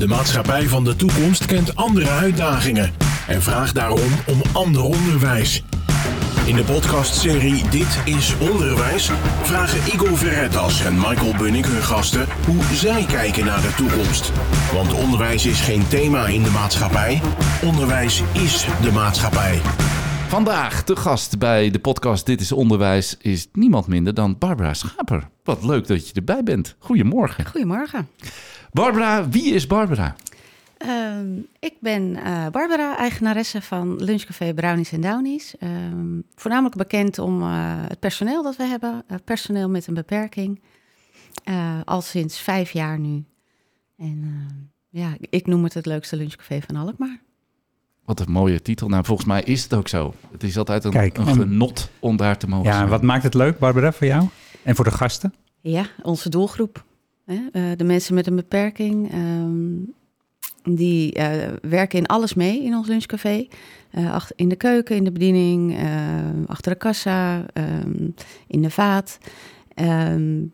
De maatschappij van de toekomst kent andere uitdagingen en vraagt daarom om ander onderwijs. In de podcastserie Dit is Onderwijs vragen Igor Verretas en Michael Bunnik hun gasten hoe zij kijken naar de toekomst. Want onderwijs is geen thema in de maatschappij, onderwijs is de maatschappij. Vandaag de gast bij de podcast Dit is Onderwijs is niemand minder dan Barbara Schaper. Wat leuk dat je erbij bent. Goedemorgen. Goedemorgen. Barbara, wie is Barbara? Ehm, ik ben eh, Barbara, eigenaresse van Lunchcafé Brownies en Downies. Ehm, voornamelijk bekend om eh, het personeel dat we hebben. Uh, personeel met een beperking. al sinds vijf jaar nu. En ja, ik noem het het leukste lunchcafé van Alkmaar. Wat een mooie titel. Nou, volgens mij is het ook zo. Het is altijd een, Kijk, een genot om daar te mogen Ja, zijn. wat maakt het leuk, Barbara, voor jou? En voor de gasten? Ja, onze doelgroep. Hè? de mensen met een beperking. Um, die uh, werken in alles mee in ons lunchcafé. Achter, in de keuken, in de bediening, achter de kassa, um, in de vaat. Um,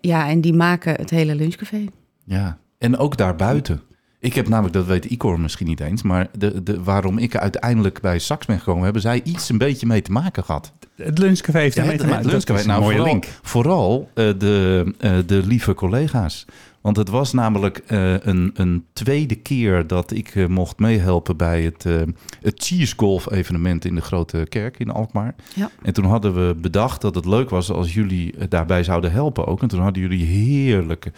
ja, en die maken het hele lunchcafé. Ja, en ook daarbuiten. Ik heb namelijk, dat weet Icor misschien niet eens, maar de, de, waarom ik uiteindelijk bij Sax ben gekomen, hebben zij iets een beetje mee te maken gehad. Het lunchcafé heeft ermee ja, te maken. Het lunchcafé, nou, mooie vooral, link. Vooral uh, de, uh, de lieve collega's. Want het was namelijk uh, een, een, tweede keer dat ik uh, mocht meehelpen bij het, uh, het Cheers Golf evenement in de Grote Kerk in Alkmaar. Ja. En toen hadden we bedacht dat het leuk was als jullie daarbij zouden helpen ook. En toen hadden jullie heerlijke eh,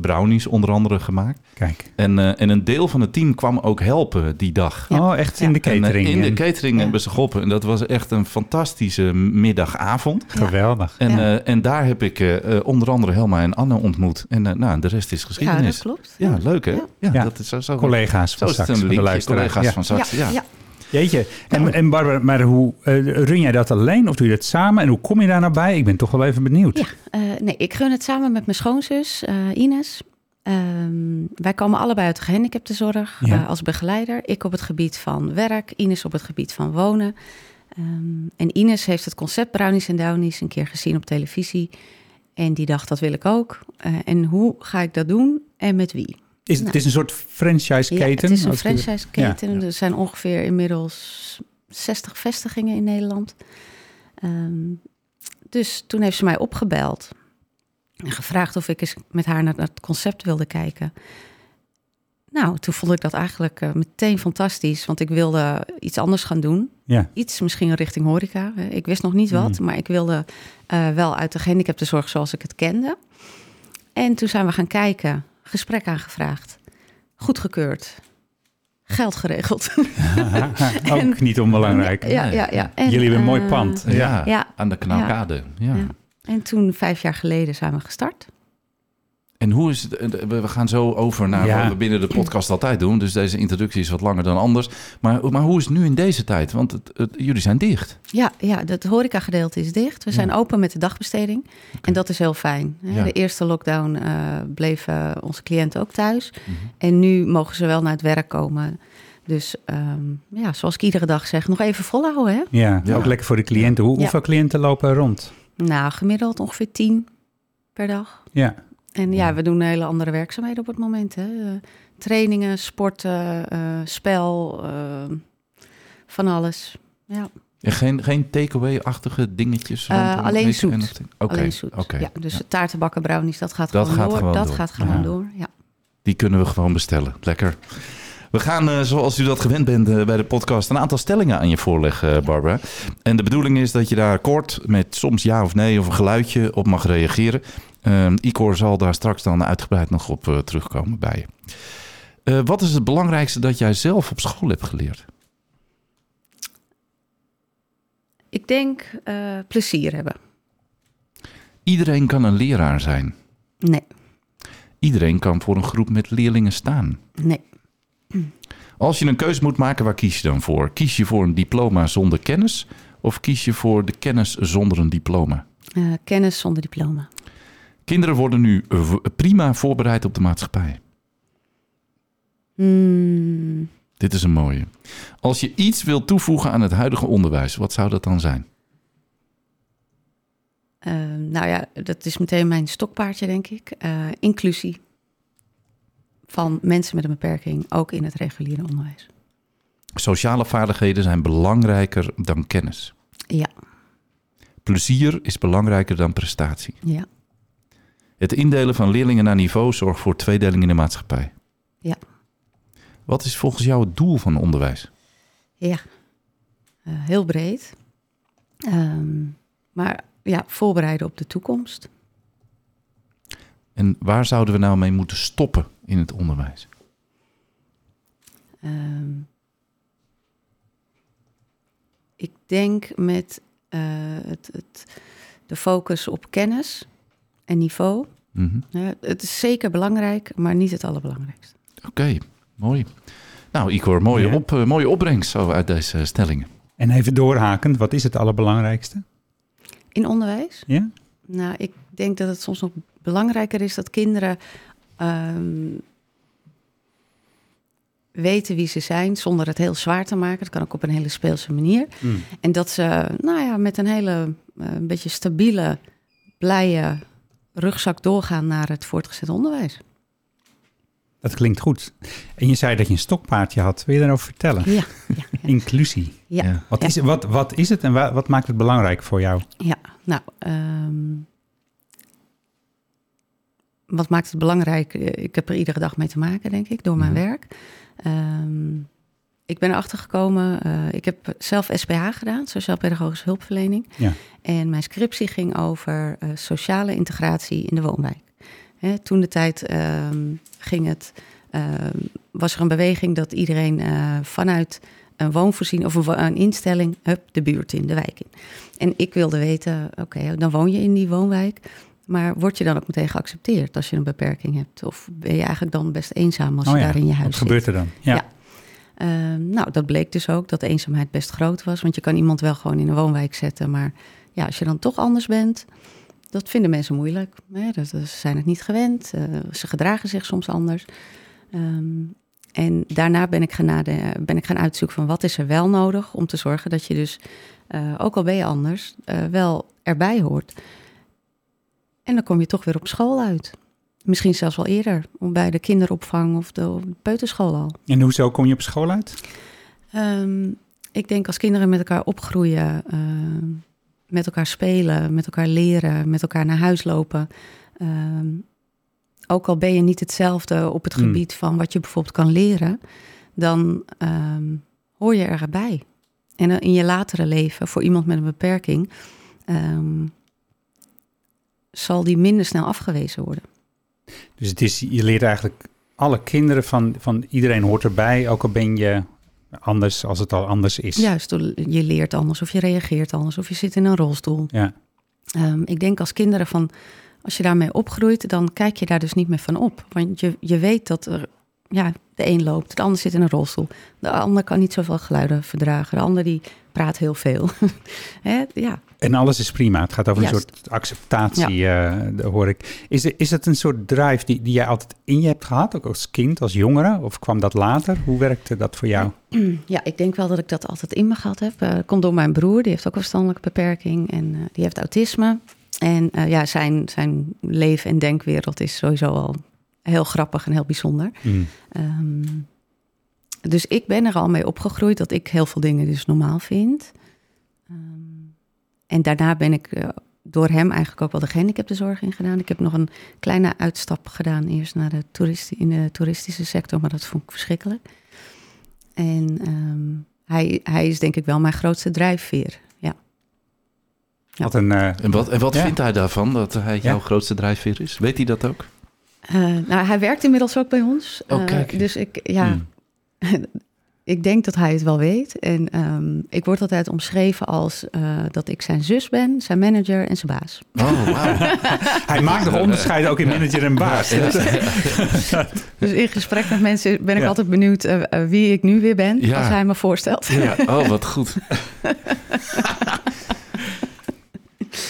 brownies onder andere gemaakt. Kijk. En, uh, en een deel van het team kwam ook helpen die dag. Ja. Oh, echt in de catering? En, uh, in de catering ja. hebben ze geholpen. En dat was echt een fantastische middagavond. Geweldig. En, uh, en daar heb ik onder andere Helma en Anne ontmoet. En nou, de rest is geschiedenis. Ja, dat klopt. Ja, leuk hè? Ja, dat is zo, zo collega's van Sax. Collega's van Sax, ja. Jeetje. En, en Barbara, maar hoe uh, run jij dat alleen of doe je dat samen? En hoe kom je daar nou bij? Ik ben toch wel even benieuwd. Ja, uh, nee, ik run het samen met mijn schoonzus uh, Ines. Um, wij komen allebei uit de gehandicaptenzorg ja. als begeleider. Ik op het gebied van werk, Ines op het gebied van wonen. Um, en Ines heeft het concept Brownies en Downies een keer gezien op televisie. En die dacht, dat wil ik ook. en hoe ga ik dat doen en met wie? Is, nou, het is een soort franchise-keten? Ja, het is een franchise-keten. Ja. Er zijn ongeveer inmiddels 60 vestigingen in Nederland. Um, dus toen heeft ze mij opgebeld en gevraagd of ik eens met haar naar het concept wilde kijken. Nou, toen vond ik dat eigenlijk uh, meteen fantastisch, want ik wilde iets anders gaan doen. Ja. Iets misschien richting horeca. Ik wist nog niet wat, mm. maar ik wilde uh, wel uit de gehandicaptenzorg zoals ik het kende. En toen zijn we gaan kijken gesprek aangevraagd. Goedgekeurd. Geld geregeld. ook niet onbelangrijk. Ja, ja, ja. En, Jullie hebben een mooi pand. Ja, ja, aan de Knalkade. Ja. ja. En toen, vijf jaar geleden, zijn we gestart. En hoe is het? Eh, we gaan zo over naar ja. wat we binnen de podcast altijd doen. Dus deze introductie is wat langer dan anders. Maar, maar hoe is het nu in deze tijd? Want het, het, jullie zijn dicht. Ja, ja het horecagedeelte is dicht. We zijn ja. open met de dagbesteding. Okay. En dat is heel fijn. Ja. De eerste lockdown uh, bleven onze cliënten ook thuis. Mm -hmm. En nu mogen ze wel naar het werk komen. Dus um, ja, zoals ik iedere dag zeg, nog even volhouden. Hè? Ja, ook lekker voor de cliënten. Hoe, hoeveel cliënten lopen er rond? Nou, gemiddeld ongeveer tien per dag. Ja. En ja, we doen hele andere werkzaamheden op het moment. Hè. Uh, trainingen, sporten, uh, spel, uh, van alles. Ja. geen geen takeaway-achtige dingetjes? alleen zoet. Okay. Alleen zoet. Okay. Ja, dus ja. taartenbakken, brownies, dat gaat dat gewoon gaat door. Gewoon dat door. gaat gewoon door, ja. Die kunnen we gewoon bestellen. Lekker. We gaan, uh, zoals u dat gewend bent uh, bij de podcast, een aantal stellingen aan je voorleggen, uh, Barbara. En de bedoeling is dat je daar kort met soms ja of nee of een geluidje op mag reageren. Uh, Icor zal daar straks dan uitgebreid nog op uh, terugkomen bij je. Uh, wat is het belangrijkste dat jij zelf op school hebt geleerd? Ik denk plezier hebben. Iedereen kan een leraar zijn. Nee. Iedereen kan voor een groep met leerlingen staan. Nee. Als je een keuze moet maken, waar kies je dan voor? Kies je voor een diploma zonder kennis of kies je voor de kennis zonder een diploma? Uh, kennis zonder diploma. Kinderen worden nu prima voorbereid op de maatschappij. Mm. Dit is een mooie. Als je iets wil toevoegen aan het huidige onderwijs, wat zou dat dan zijn? Uh, nou ja, dat is meteen mijn stokpaardje, denk ik. Uh, inclusie. Van mensen met een beperking, ook in het reguliere onderwijs. Sociale vaardigheden zijn belangrijker dan kennis. Ja, Plezier is belangrijker dan prestatie. ja, Het indelen van leerlingen naar niveau zorgt voor tweedeling in de maatschappij. Ja. Wat is volgens jou het doel van onderwijs? ja. Eh, heel breed. Ehm, maar ja, voorbereiden op de toekomst. En waar zouden we nou mee moeten stoppen in het onderwijs? Ehm, ik denk met eh, het, het, de focus op kennis en niveau. Mhm. Ja, het is zeker belangrijk, maar niet het allerbelangrijkste. Oké, mooi. Nou, Igor, mooie, Ja. op, eh, mooie opbrengst zo uit deze stellingen. En even doorhakend, wat is het allerbelangrijkste? In onderwijs? Ja? Nou, ik denk dat het soms nog belangrijker is dat kinderen ehm, weten wie ze zijn zonder het heel zwaar te maken. Dat kan ook op een hele speelse manier. Mm. En dat ze, nou ja, met een hele eh, een beetje stabiele, blije rugzak doorgaan naar het voortgezet onderwijs. Dat klinkt goed. En je zei dat je een stokpaardje had. Wil je daarover vertellen? Ja, ja, ja. Inclusie. ja. Wat, is, wat, wat is het en wa- wat maakt het belangrijk voor jou? Ja, nou, ehm, wat maakt het belangrijk? Eh, Ik heb er iedere dag mee te maken, denk ik, door mijn Mhm. werk. Ehm, ik ben erachter gekomen, eh, ik heb zelf SPH gedaan, Sociaal-Pedagogische Hulpverlening. Ja. En mijn scriptie ging over eh, sociale integratie in de woonwijk. Hè, toen de tijd ehm, ging het, ehm, was er een beweging dat iedereen vanuit een woonvoorziening of een, een instelling, hup, de buurt in, de wijk in. En ik wilde weten, oké, dan woon je in die woonwijk. Maar word je dan ook meteen geaccepteerd als je een beperking hebt? Of ben je eigenlijk dan best eenzaam als Oh je ja, daar in je huis Wat zit? gebeurt er dan? Ja. Ja. Ehm, nou, dat bleek dus ook dat de eenzaamheid best groot was. Want je kan iemand wel gewoon in een woonwijk zetten. Maar ja, als je dan toch anders bent, dat vinden mensen moeilijk. Dat, ze zijn het niet gewend. eh, ze gedragen zich soms anders. Ehm, en daarna ben ik, gaan nade- ben ik gaan uitzoeken van wat is er wel nodig om te zorgen dat je dus, eh, ook al ben je anders, eh, wel erbij hoort. En dan kom je toch weer op school uit. Misschien zelfs wel eerder, bij de kinderopvang of de, of de peuterschool al. En hoezo kom je op school uit? Ehm, ik denk als kinderen met elkaar opgroeien, ehm, met elkaar spelen, met elkaar leren, met elkaar naar huis lopen. ehm, ook al ben je niet hetzelfde op het Hmm. gebied van wat je bijvoorbeeld kan leren, dan hoor je erbij. En eh, in je latere leven, voor iemand met een beperking, zal die minder snel afgewezen worden. Dus het is, je leert eigenlijk alle kinderen van, van iedereen hoort erbij, ook al ben je anders als het al anders is. Juist, je leert anders of je reageert anders of je zit in een rolstoel. Ja. Ehm, ik denk als kinderen van, als je daarmee opgroeit, dan kijk je daar dus niet meer van op. Want je, je weet dat er, ja, de een loopt, de ander zit in een rolstoel. De ander kan niet zoveel geluiden verdragen. De ander die praat heel veel. Ja, En alles is prima. Het gaat over een soort acceptatie, eh, dat hoor ik. Is, er- is het een soort drive die, die jij altijd in je hebt gehad, ook als kind, als jongere? Of kwam dat later? Hoe werkte dat voor jou? ja, ik denk wel dat ik dat altijd in me gehad heb. Eh, komt door mijn broer, die heeft ook een verstandelijke beperking en eh, die heeft autisme. En eh, ja, zijn, zijn leven en denkwereld is sowieso al heel grappig en heel bijzonder. Mm. Ehm, dus ik ben er al mee opgegroeid dat ik heel veel dingen dus normaal vind. Ehm, en daarna ben ik eh, door hem eigenlijk ook wel de gehandicaptenzorg ingedaan. Ik heb nog een kleine uitstap gedaan eerst naar de toeristen, in de toeristische sector, maar dat vond ik verschrikkelijk. En ehm, hij, hij is denk ik wel mijn grootste drijfveer. Ja. Ja. Wat een, eh, En wat, en wat Ja. vindt hij daarvan, dat hij jouw grootste drijfveer is? Weet hij dat ook? Eh, nou, hij werkt inmiddels ook bij ons. Oh, kijk. dus ik, ja, Hmm. ik denk dat hij het wel weet. En ehm, ik word altijd omschreven als eh, dat ik zijn zus ben, zijn manager en zijn baas. Oh, wauw. hij maakt nog onderscheid ook in manager en baas. Dus in gesprek met mensen ben ik Ja. altijd benieuwd eh, eh, wie ik nu weer ben, Ja. als hij me voorstelt. Ja, oh, wat goed.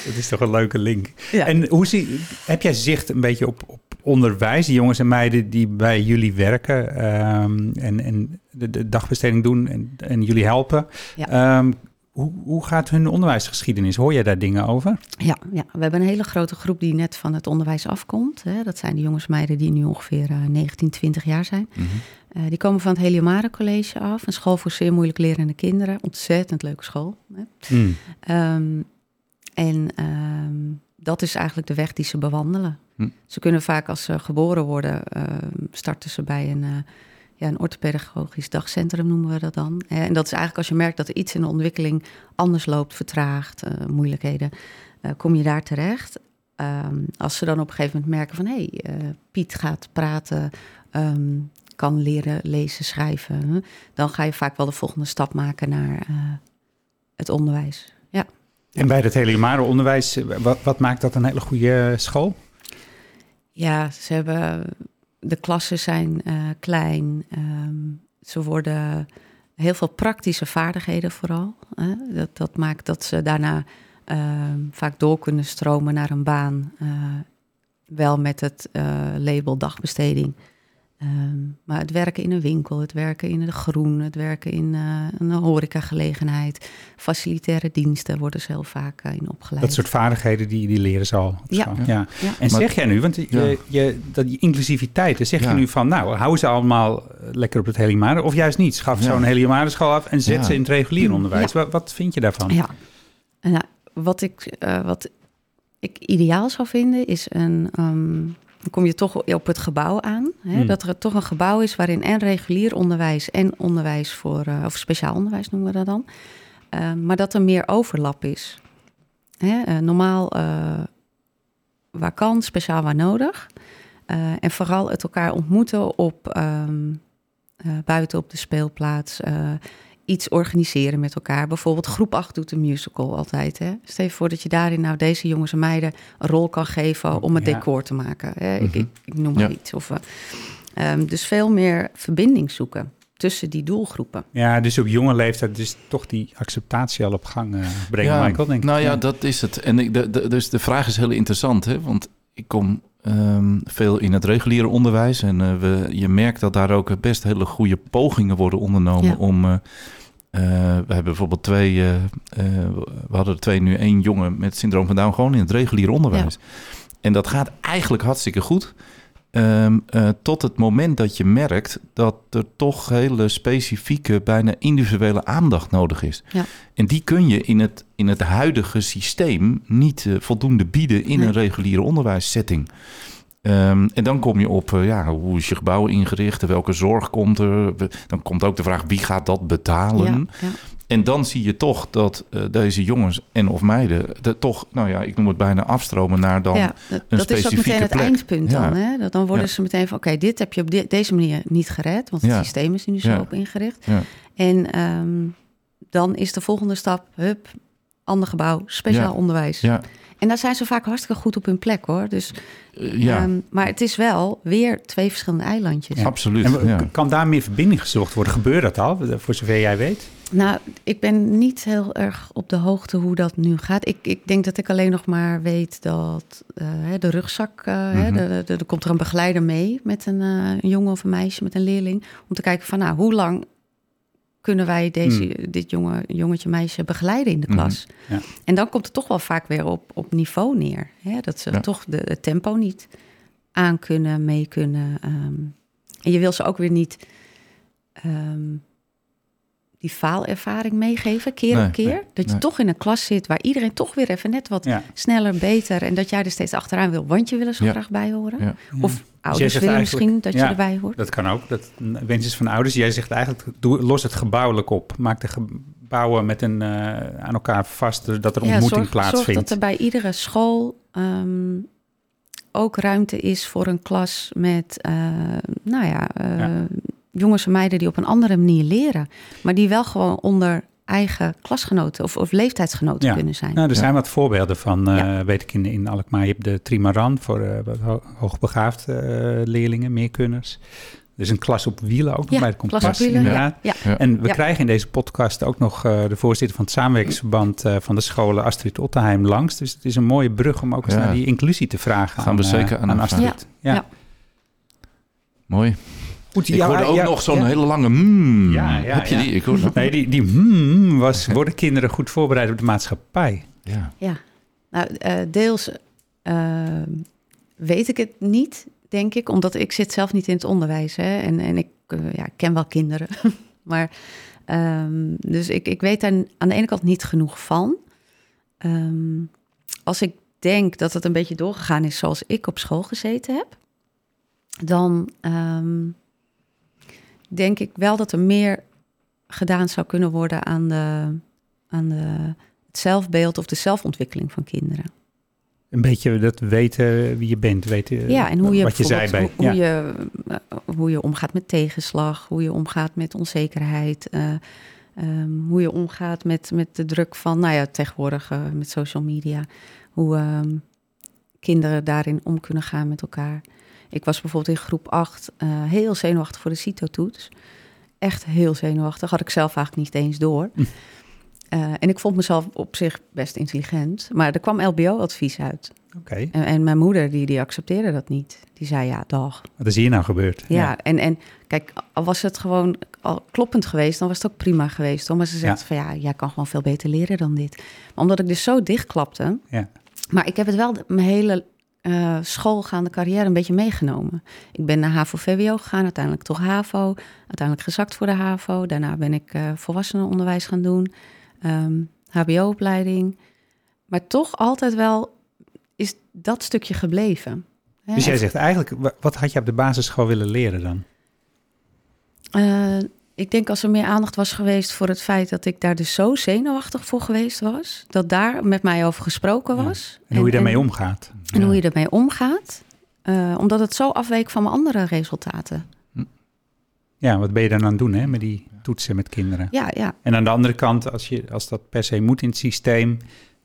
Dat is toch een leuke link. Ja. En hoe zie, heb jij zicht een beetje op, op onderwijs, die jongens en meiden die bij jullie werken ehm, en, en de, de dagbesteding doen en, en jullie helpen? Ja. Ehm, hoe, hoe gaat hun onderwijsgeschiedenis? Hoor jij daar dingen over? Ja, ja, we hebben een hele grote groep die net van het onderwijs afkomt. Hè. Dat zijn de jongens meiden die nu ongeveer uh, 19, 20 jaar zijn. Mhm. Uh, die komen van het Heliomare College af. Een school voor zeer moeilijk lerende kinderen. Ontzettend leuke school. Hè. Mm. Um, en um, dat is eigenlijk de weg die ze bewandelen. Hm. Ze kunnen vaak als ze geboren worden, uh, starten ze bij een, uh, ja, een orthopedagogisch dagcentrum, noemen we dat dan. En dat is eigenlijk als je merkt dat er iets in de ontwikkeling anders loopt, vertraagt, uh, moeilijkheden, kom je daar terecht. Um, als ze dan op een gegeven moment merken van hé, hey, Piet gaat praten, um, kan leren lezen, schrijven, dan ga je vaak wel de volgende stap maken naar het onderwijs. Ja. En bij het Heliomare onderwijs, wat, wat, maakt dat een hele goede school? Ja, ze hebben, de klassen zijn uh, klein. Um, ze worden heel veel praktische vaardigheden vooral. Hè? Dat, dat maakt dat ze daarna uh, vaak door kunnen stromen naar een baan. Uh, wel met het uh, label dagbesteding. Um, maar het werken in een winkel, het werken in de groen, het werken in uh, een horecagelegenheid, facilitaire diensten worden ze heel vaak uh, in opgeleid. Dat soort vaardigheden die, die leren ze al. Ja. ja. En maar, zeg jij nu, want je, ja. je, dat die inclusiviteit, dan zeg je nu van, nou, hou ze allemaal lekker op het Heliomare, of juist niet, schaf zo'n Heliomare school af en zet ze in het regulier onderwijs. Wat, wat, vind je daarvan? Ja, nou, wat ik, uh, wat ik ideaal zou vinden is een... Um, dan kom je toch op het gebouw aan. Hè? Hmm. Dat er toch een gebouw is waarin en regulier onderwijs en onderwijs voor, uh, of speciaal onderwijs noemen we dat dan. Uh, maar dat er meer overlap is. Hè? Uh, normaal waar kan, speciaal waar nodig. en vooral het elkaar ontmoeten op um, buiten op de speelplaats iets organiseren met elkaar. Bijvoorbeeld groep 8 doet een musical altijd. Hè? Stel je voor dat je daarin nou deze jongens en meiden een rol kan geven om het Ja. decor te maken. Hè? Mhm. ik, ik, ik noem maar Ja. iets. Of, uh, um, dus veel meer verbinding zoeken tussen die doelgroepen. Ja, dus op jonge leeftijd dus toch die acceptatie al op gang uh, brengen, Michael, denk ik. Nou ja, dat is het. En ik, de, de, dus de vraag is heel interessant, hè? want ik kom um, veel in het reguliere onderwijs en uh, we, je merkt dat daar ook best hele goede pogingen worden ondernomen Ja. om... Uh, uh, we hebben bijvoorbeeld twee, uh, uh, we hadden er twee nu één jongen met syndroom van Down gewoon in het reguliere onderwijs. Ja. En dat gaat eigenlijk hartstikke goed. Um, uh, tot het moment dat je merkt dat er toch hele specifieke, bijna individuele aandacht nodig is. Ja. En die kun je in het, in het huidige systeem niet voldoende bieden in Nee. een reguliere onderwijssetting. Um, en dan kom je op, uh, ja, hoe is je gebouw ingericht? Welke zorg komt er? Dan komt ook de vraag, wie gaat dat betalen? Ja, ja. En dan zie je toch dat uh, deze jongens en of meiden... De, toch, nou ja, ik noem het bijna afstromen naar dan ja, dat, een dat is ook meteen het plek. eindpunt dan. Hè? Dat dan worden ze meteen van, oké, dit heb je op de- deze manier niet gered. Want het systeem is nu zo op ingericht. En ehm, dan is de volgende stap, hup, ander gebouw, speciaal Ja. onderwijs. Ja, En daar zijn ze vaak hartstikke goed op hun plek hoor. Dus, uh, ja ehm, maar het is wel weer twee verschillende eilandjes. Ja. absoluut. En ja. kan daar meer verbinding gezocht worden? Gebeurt dat al, voor zover jij weet? Nou, ik ben niet heel erg op de hoogte hoe dat nu gaat. Ik, ik denk dat ik alleen nog maar weet dat uh, de rugzak, uh, Mhm. hè, de, de, er komt er een begeleider mee met een, uh, een jongen of een meisje, met een leerling. Om te kijken van, nou, hoe lang kunnen wij deze, dit jonge, jongetje, meisje begeleiden in de Mhm. klas? Ja. En dan komt het toch wel vaak weer op, op niveau neer. Hè? Dat ze Ja. toch de, het tempo niet aan kunnen, mee kunnen. Um, en je wil ze ook weer niet um, die faalervaring meegeven, keer Nee, op keer. nee, dat je nee. toch in een klas zit waar iedereen toch weer even net wat Ja. sneller, beter... en dat jij er steeds achteraan wil, want je wil er zo Ja. graag bij horen. Ja. Of Dus ouders willen misschien dat ja. je erbij hoort. Dat kan ook. Dat wens is van ouders. Jij zegt eigenlijk, doe, los het gebouwelijk op. Maak de gebouwen met een, uh, aan elkaar vast, dat er ontmoeting zorg, plaatsvindt. Zorg dat er bij iedere school um, ook ruimte is voor een klas met, uh, nou ja, uh, Ja. Jongens en meiden die op een andere manier leren. Maar die wel gewoon onder eigen klasgenoten of, of leeftijdsgenoten Ja. kunnen zijn. Nou, er Ja. zijn wat voorbeelden van, uh, Ja. weet ik, in, in Alkmaar. Je hebt de Trimaran voor uh, ho- hoogbegaafde uh, leerlingen, meerkunners. Er is een klas op wielen ook nog bij de kompas, klas op wielen, inderdaad. ja. Ja. En we Ja. krijgen in deze podcast ook nog uh, de voorzitter van het samenwerkingsverband uh, van de scholen, Astrid Ottenheim, langs. Dus het is een mooie brug om ook eens Ja. naar die inclusie te vragen Gaan aan, we zeker aan aan Astrid. Ja. Mooi. Goed, Ik ja, hoorde ook ja, nog zo'n ja. hele lange mm. Ja, ja, Heb je ja. die? Ik hoorde Nee, die, die hmm was, worden kinderen goed voorbereid op de maatschappij? Ja. Ja, nou, eh, deels eh, weet ik het niet, denk ik, omdat ik zit zelf niet in het onderwijs. Hè, en, en ik eh, ja, ik ken wel kinderen, maar ehm, dus ik, ik weet daar aan de ene kant niet genoeg van. Ehm, als ik denk dat het een beetje doorgegaan is zoals ik op school gezeten heb, dan ehm, denk ik wel dat er meer gedaan zou kunnen worden aan de, aan de het zelfbeeld of de zelfontwikkeling van kinderen. Een beetje dat weten wie je bent, weten Ja, en hoe je wat je zei bij. hoe, ja. je, eh, hoe je omgaat met tegenslag, hoe je omgaat met onzekerheid, eh, ehm, hoe je omgaat met, met de druk van, nou ja, tegenwoordig eh, met social media, hoe ehm, kinderen daarin om kunnen gaan met elkaar. Ik was bijvoorbeeld in groep 8 eh, heel zenuwachtig voor de CITO-toets. Echt heel zenuwachtig, had ik zelf eigenlijk niet eens door. Hm. Eh, en ik vond mezelf op zich best intelligent, maar er kwam LBO-advies uit. Oké, En, en mijn moeder, die, die accepteerde dat niet. Die zei, ja, dag. wat is hier nou gebeurd? Ja, En, en kijk, al was het gewoon al kloppend geweest, dan was het ook prima geweest. Hoor. Maar ze zegt Ja. van, ja, jij kan gewoon veel beter leren dan dit. Maar omdat ik dus zo dichtklapte... Ja. Maar ik heb het wel mijn hele eh, schoolgaande carrière een beetje meegenomen. Ik ben naar HAVO-VWO gegaan, uiteindelijk toch HAVO. Uiteindelijk gezakt voor de HAVO. Daarna ben ik eh, volwassenenonderwijs gaan doen. ehm, HBO-opleiding. Maar toch altijd wel is dat stukje gebleven. Hè, Dus jij zegt eigenlijk, wa- wat had je op de basisschool willen leren dan? Eh, ik denk als er meer aandacht was geweest voor het feit dat ik daar dus zo zenuwachtig voor geweest was, dat daar met mij over gesproken Ja. was. En hoe je daarmee omgaat? En hoe je ermee omgaat. Eh, omdat het zo afweek van mijn andere resultaten. Ja, wat ben je dan aan het doen hè, met die toetsen met kinderen? Ja, ja. En aan de andere kant, als, je, als dat per se moet in het systeem,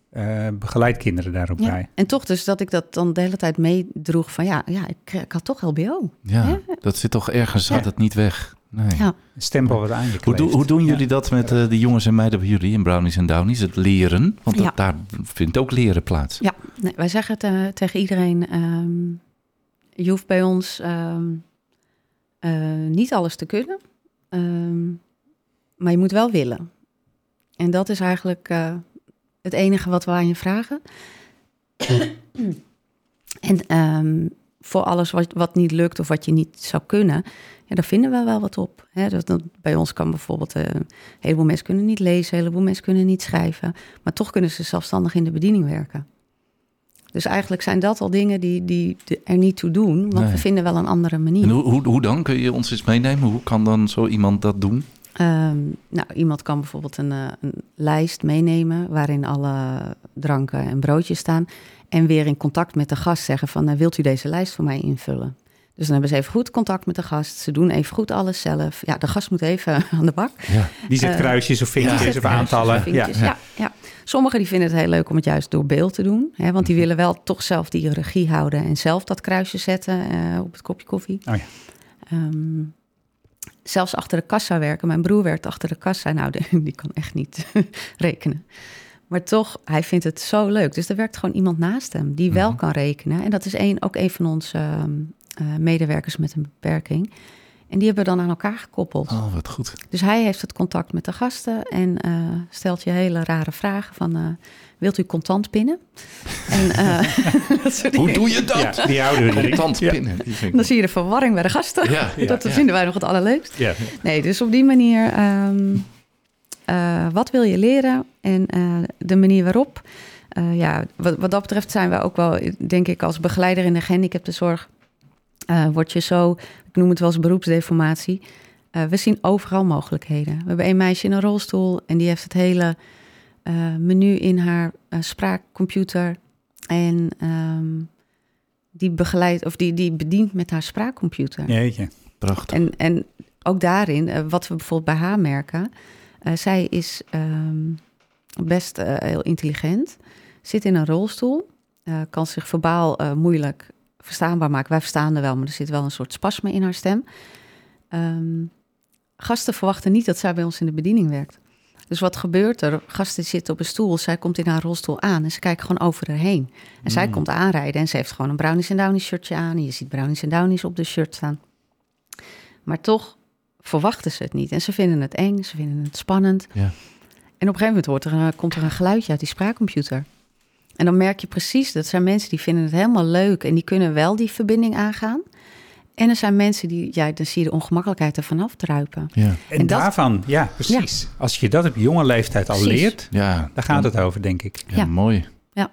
eh begeleid kinderen daarop ja. bij. En toch dus dat ik dat dan de hele tijd meedroeg van ja, ja ik, ik had toch LBO. Ja, dat zit toch ergens, Ja. gaat het niet weg. Nee. Ja. Een stempel wat aan je Hoe, hoe doen Ja. jullie dat met eh, de jongens en meiden bij jullie in Brownies en Downies? Het leren? Want dat- Ja. daar vindt ook leren plaats. Ja, nee, wij zeggen te- tegen iedereen: ehm, je hoeft bij ons ehm, eh, niet alles te kunnen, ehm, maar je moet wel willen. En dat is eigenlijk eh, het enige wat we aan je vragen. en ehm, voor alles wat, wat niet lukt of wat je niet zou kunnen, ja, daar vinden we wel wat op. Hè, dat, dat- bij ons kan bijvoorbeeld, eh, een heleboel mensen kunnen niet lezen, een heleboel mensen kunnen niet schrijven, maar toch kunnen ze zelfstandig in de bediening werken. Dus eigenlijk zijn dat al dingen die, die er niet toe doen, want Nee. we vinden wel een andere manier. En hoe, hoe, hoe dan? Kun je ons eens meenemen? Hoe kan dan zo iemand dat doen? Ehm, nou, iemand kan bijvoorbeeld een, eh, een lijst meenemen waarin alle dranken en broodjes staan. En weer in contact met de gast zeggen van, eh, wilt u deze lijst voor mij invullen? Dus dan hebben ze even goed contact met de gast. Ze doen even goed alles zelf. Ja, de gast moet even aan de bak. Ja. Die zet Eh, kruisjes of Die of aantallen. of Ja. vinkjes. Ja. Ja, Sommigen die vinden het heel leuk om het juist door beeld te doen. Hè, want die willen wel toch zelf die regie houden en zelf dat kruisje zetten eh, op het kopje koffie. Oh ja. Ehm, zelfs achter de kassa werken. Mijn broer werkt achter de kassa. Nou, die kan echt niet rekenen. Maar toch, hij vindt het zo leuk. Dus er werkt gewoon iemand naast hem die wel Mhm. kan rekenen. En dat is een, ook een van onze ehm, eh, medewerkers met een beperking. En die hebben we dan aan elkaar gekoppeld. Oh, wat goed. Dus hij heeft het contact met de gasten en eh, stelt je hele rare vragen van... eh, wilt u contant pinnen? en, eh, Hoe doe je dat? Ja, die houden we. Contant Ja. pinnen. Die vind ik Dan zie je de verwarring bij de gasten. Ja, ja, dat ja. vinden wij nog het allerleukst. Ja. Nee, dus op die manier, ehm, eh, wat wil je leren en eh, de manier waarop. Eh, ja, wat, wat dat betreft zijn we ook wel, denk ik, als begeleider in de gehandicaptenzorg, eh word je zo, ik noem het wel eens beroepsdeformatie. We zien overal mogelijkheden. We hebben een meisje in een rolstoel en die heeft het hele menu in haar spraakcomputer. En ehm, die begeleidt of die, die bedient met haar spraakcomputer. Jeetje. Prachtig. En, en ook daarin, wat we bijvoorbeeld bij haar merken, zij is ehm, best eh, heel intelligent, zit in een rolstoel, eh, kan zich verbaal eh, moeilijk verstaanbaar maken. Wij verstaan er wel, maar er zit wel een soort spasme in haar stem. Ehm, gasten verwachten niet dat zij bij ons in de bediening werkt. Dus wat gebeurt er? Gasten zitten op een stoel, zij komt in haar rolstoel aan en ze kijken gewoon over haar heen. En zij Mm. komt aanrijden en ze heeft gewoon een Brownies en Downies shirtje aan. En je ziet Brownies en Downies op de shirt staan. Maar toch verwachten ze het niet. En ze vinden het eng, ze vinden het spannend. Ja. En op een gegeven moment wordt er, een- komt er een geluidje uit die spraakcomputer. En dan merk je precies, dat zijn mensen die vinden het helemaal leuk en die kunnen wel die verbinding aangaan. En er zijn mensen die, ja, dan zie je de ongemakkelijkheid ervan afdruipen. Ja. En, En dat- daarvan, ja, precies. Als je dat op jonge leeftijd al Precies. leert, Ja, daar gaat het over, denk ik. Ja, Ja. mooi. Ja.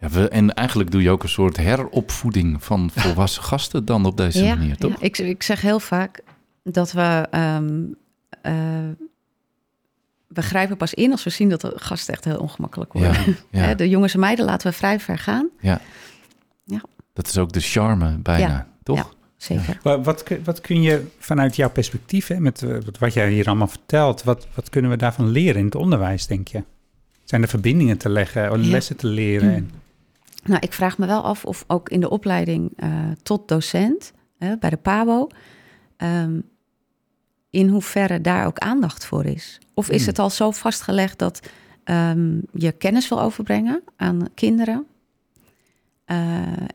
Ja, we, en eigenlijk doe je ook een soort heropvoeding van volwassen gasten dan op deze ja, manier, toch? ja. Ik, ik zeg heel vaak dat we. ehm, eh, we grijpen pas in als we zien dat de gasten echt heel ongemakkelijk worden. Ja, ja, Hè, De jongens en meiden laten we vrij ver gaan. dat is ook de charme bijna, Ja, toch? ja. Zeker. Wat, wat, kun- wat kun je vanuit jouw perspectief, hè, met eh, wat- jij hier allemaal vertelt, wat, wat kunnen we daarvan leren in het onderwijs, denk je? Zijn er verbindingen te leggen, of Ja. lessen te leren? En- Nou, ik vraag me wel af of ook in de opleiding eh, tot docent hè, bij de PABO, ehm, in hoeverre daar ook aandacht voor is. Of is Hmm. het al zo vastgelegd dat ehm, je kennis wil overbrengen aan kinderen? eh,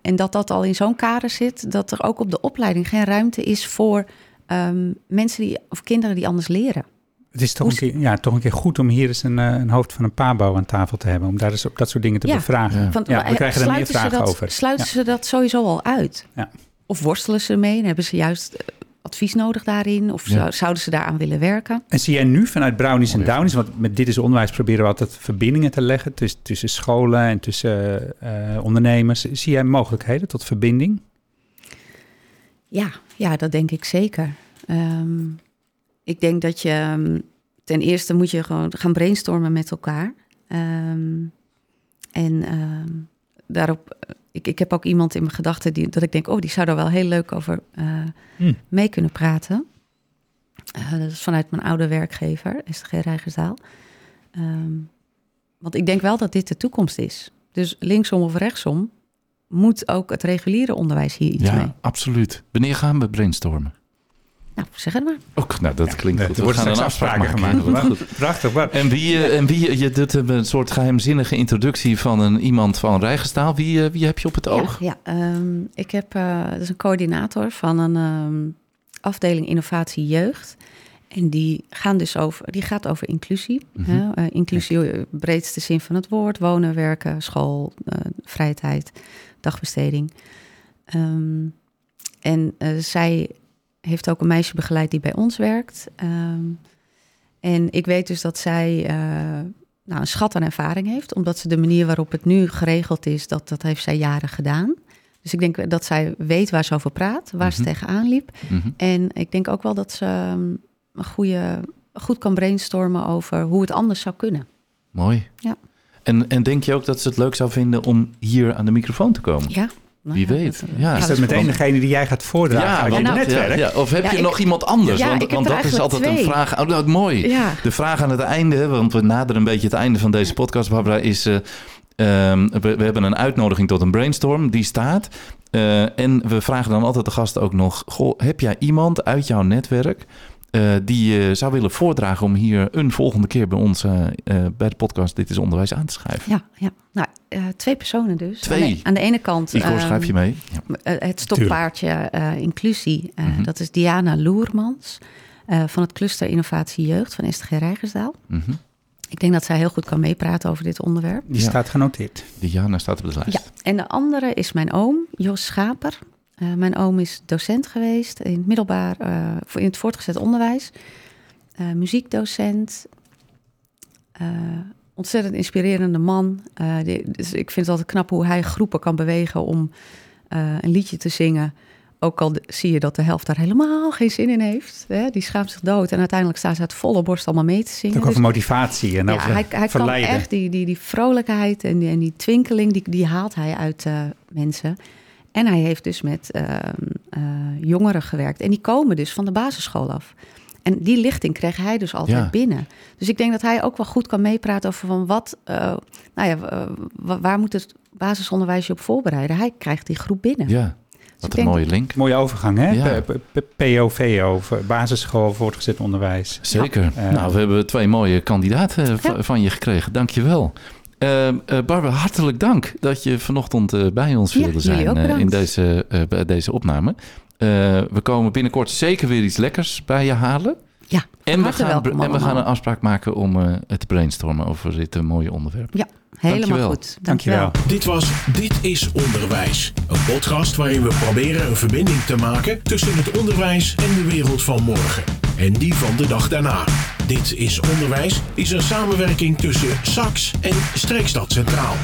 en dat dat al in zo'n kader zit, dat er ook op de opleiding geen ruimte is voor ehm, mensen die, of kinderen die anders leren. Het is toch een, keer, ja, toch een keer goed om hier eens een, eh, een hoofd van een pabo aan tafel te hebben, om daar eens op dat soort dingen te Ja. bevragen. Ja. Want, Ja, we eh, krijgen er meer vragen dat, over. Sluiten Ja. ze dat sowieso al uit? Ja. Of worstelen ze mee en hebben ze juist advies nodig daarin? Of Ja. zouden ze daaraan willen werken? En zie jij nu vanuit Brownies en Mooi. Downies, want met Dit is Onderwijs proberen we altijd verbindingen te leggen tussen, tussen scholen en tussen eh, ondernemers. Zie jij mogelijkheden tot verbinding? Ja, ja dat denk ik zeker. Ehm, ik denk dat je ehm, ten eerste moet je gewoon gaan brainstormen met elkaar. Ehm, en ehm, daarop, ik, ik heb ook iemand in mijn gedachten die dat ik denk, oh, die zou daar wel heel leuk over eh, Hm. mee kunnen praten. Eh, dat is vanuit mijn oude werkgever, STG Rijgersdaal. Ehm, want ik denk wel dat dit de toekomst is. Dus linksom of rechtsom moet ook het reguliere onderwijs hier iets Ja, mee. absoluut. Wanneer gaan we brainstormen? Nou, zeg het maar. Ook, nou, dat klinkt goed. Er worden gaan straks een afspraak gemaakt. Prachtig. Maar, En wie, eh, en wie je doet een soort geheimzinnige introductie van een, iemand van Rijgenstaal. Wie, eh, wie heb je op het oog? Ja, ja ehm, ik heb, eh dat is een coördinator van een ehm, afdeling innovatie jeugd. En die, gaan dus over, die gaat over inclusie. Mhm. hè, eh, inclusie, eh, breedste zin van het woord. Wonen, werken, school, eh, vrije tijd, dagbesteding. Ehm, en eh, zij heeft ook een meisje begeleid die bij ons werkt. Ehm, en ik weet dus dat zij eh, nou, een schat aan ervaring heeft. Omdat ze de manier waarop het nu geregeld is, dat, dat heeft zij jaren gedaan. Dus ik denk dat zij weet waar ze over praat, waar ze Mhm. tegenaan liep. Mhm. En ik denk ook wel dat ze ehm, een goede, goed kan brainstormen over hoe het anders zou kunnen. Mooi. Ja. En, en denk je ook dat ze het leuk zou vinden om hier aan de microfoon te komen? Ja. Nou Wie ja, weet. Ja. eh, ja, is dat meteen degene die jij gaat voordragen uit want- je nou, netwerk? ja, Of heb Ja, je ik- nog iemand anders? Ja, want ik heb want er dat is altijd een vraag. Oh, nou, mooi. Ja. De vraag aan het einde, hè, want we naderen een beetje het einde van deze podcast, Barbara, is... eh, ehm, we, we hebben een uitnodiging tot een brainstorm, die staat. Eh, en we vragen dan altijd de gasten ook nog... Goh, heb jij iemand uit jouw netwerk eh, die je zou willen voordragen... om hier een volgende keer bij ons bij de podcast Dit is Onderwijs aan te schrijven? Ja, ja. Nou, eh, twee personen dus. Twee? Aan de, aan de ene kant Igor, ehm, schrijf je mee? Ja. eh, het stokpaardje eh, inclusie. eh, Mhm. Dat is Diana Loermans eh, van het cluster Innovatie Jeugd van STG Rijgersdaal. Mhm. Ik denk dat zij heel goed kan meepraten over dit onderwerp. Die Ja. staat genoteerd. Diana staat op de lijst. Ja, en de andere is mijn oom, Jos Schaper. Eh, mijn oom is docent geweest in het middelbaar, eh, voor in het voortgezet onderwijs. Eh, muziekdocent. Ontzettend inspirerende man. Eh, die- dus ik vind het altijd knap hoe hij groepen kan bewegen om eh, een liedje te zingen. Ook al zie je dat de helft daar helemaal geen zin in heeft. Hè? Die schaamt zich dood en uiteindelijk staan ze uit volle borst allemaal mee te zingen. Ook over Dus- motivatie en ja, over hij, hij kan echt die, die, die vrolijkheid en die, en die twinkeling, die, die haalt hij uit eh, mensen. En hij heeft dus met ehm, eh, jongeren gewerkt. En die komen dus van de basisschool af. En die lichting kreeg hij dus altijd Ja. binnen. Dus ik denk dat hij ook wel goed kan meepraten over van wat, eh, nou ja, wa- waar moet het basisonderwijs je op voorbereiden? Hij krijgt die groep binnen. Ja, Dus wat een mooie link. Mooie overgang, hè? Ja. POVO, voor basisschool, voortgezet onderwijs. Zeker. Ja. nou, we hebben twee mooie kandidaten eh, Ja. van je gekregen. Dank je wel. Eh, Barbara, hartelijk dank dat je vanochtend eh, bij ons wilde zijn in deze, eh, bij deze opname. We komen binnenkort zeker weer iets lekkers bij je halen. Ja, en we, gaan, welkom en we gaan een afspraak maken om uh, het brainstormen over dit mooie onderwerp. Ja, helemaal Dankjewel. goed. Dankjewel. Dankjewel. Dit was Dit is Onderwijs. Een podcast waarin we proberen een verbinding te maken tussen het onderwijs en de wereld van morgen. En die van de dag daarna. Dit is Onderwijs is een samenwerking tussen SAX en Streekstad Centraal.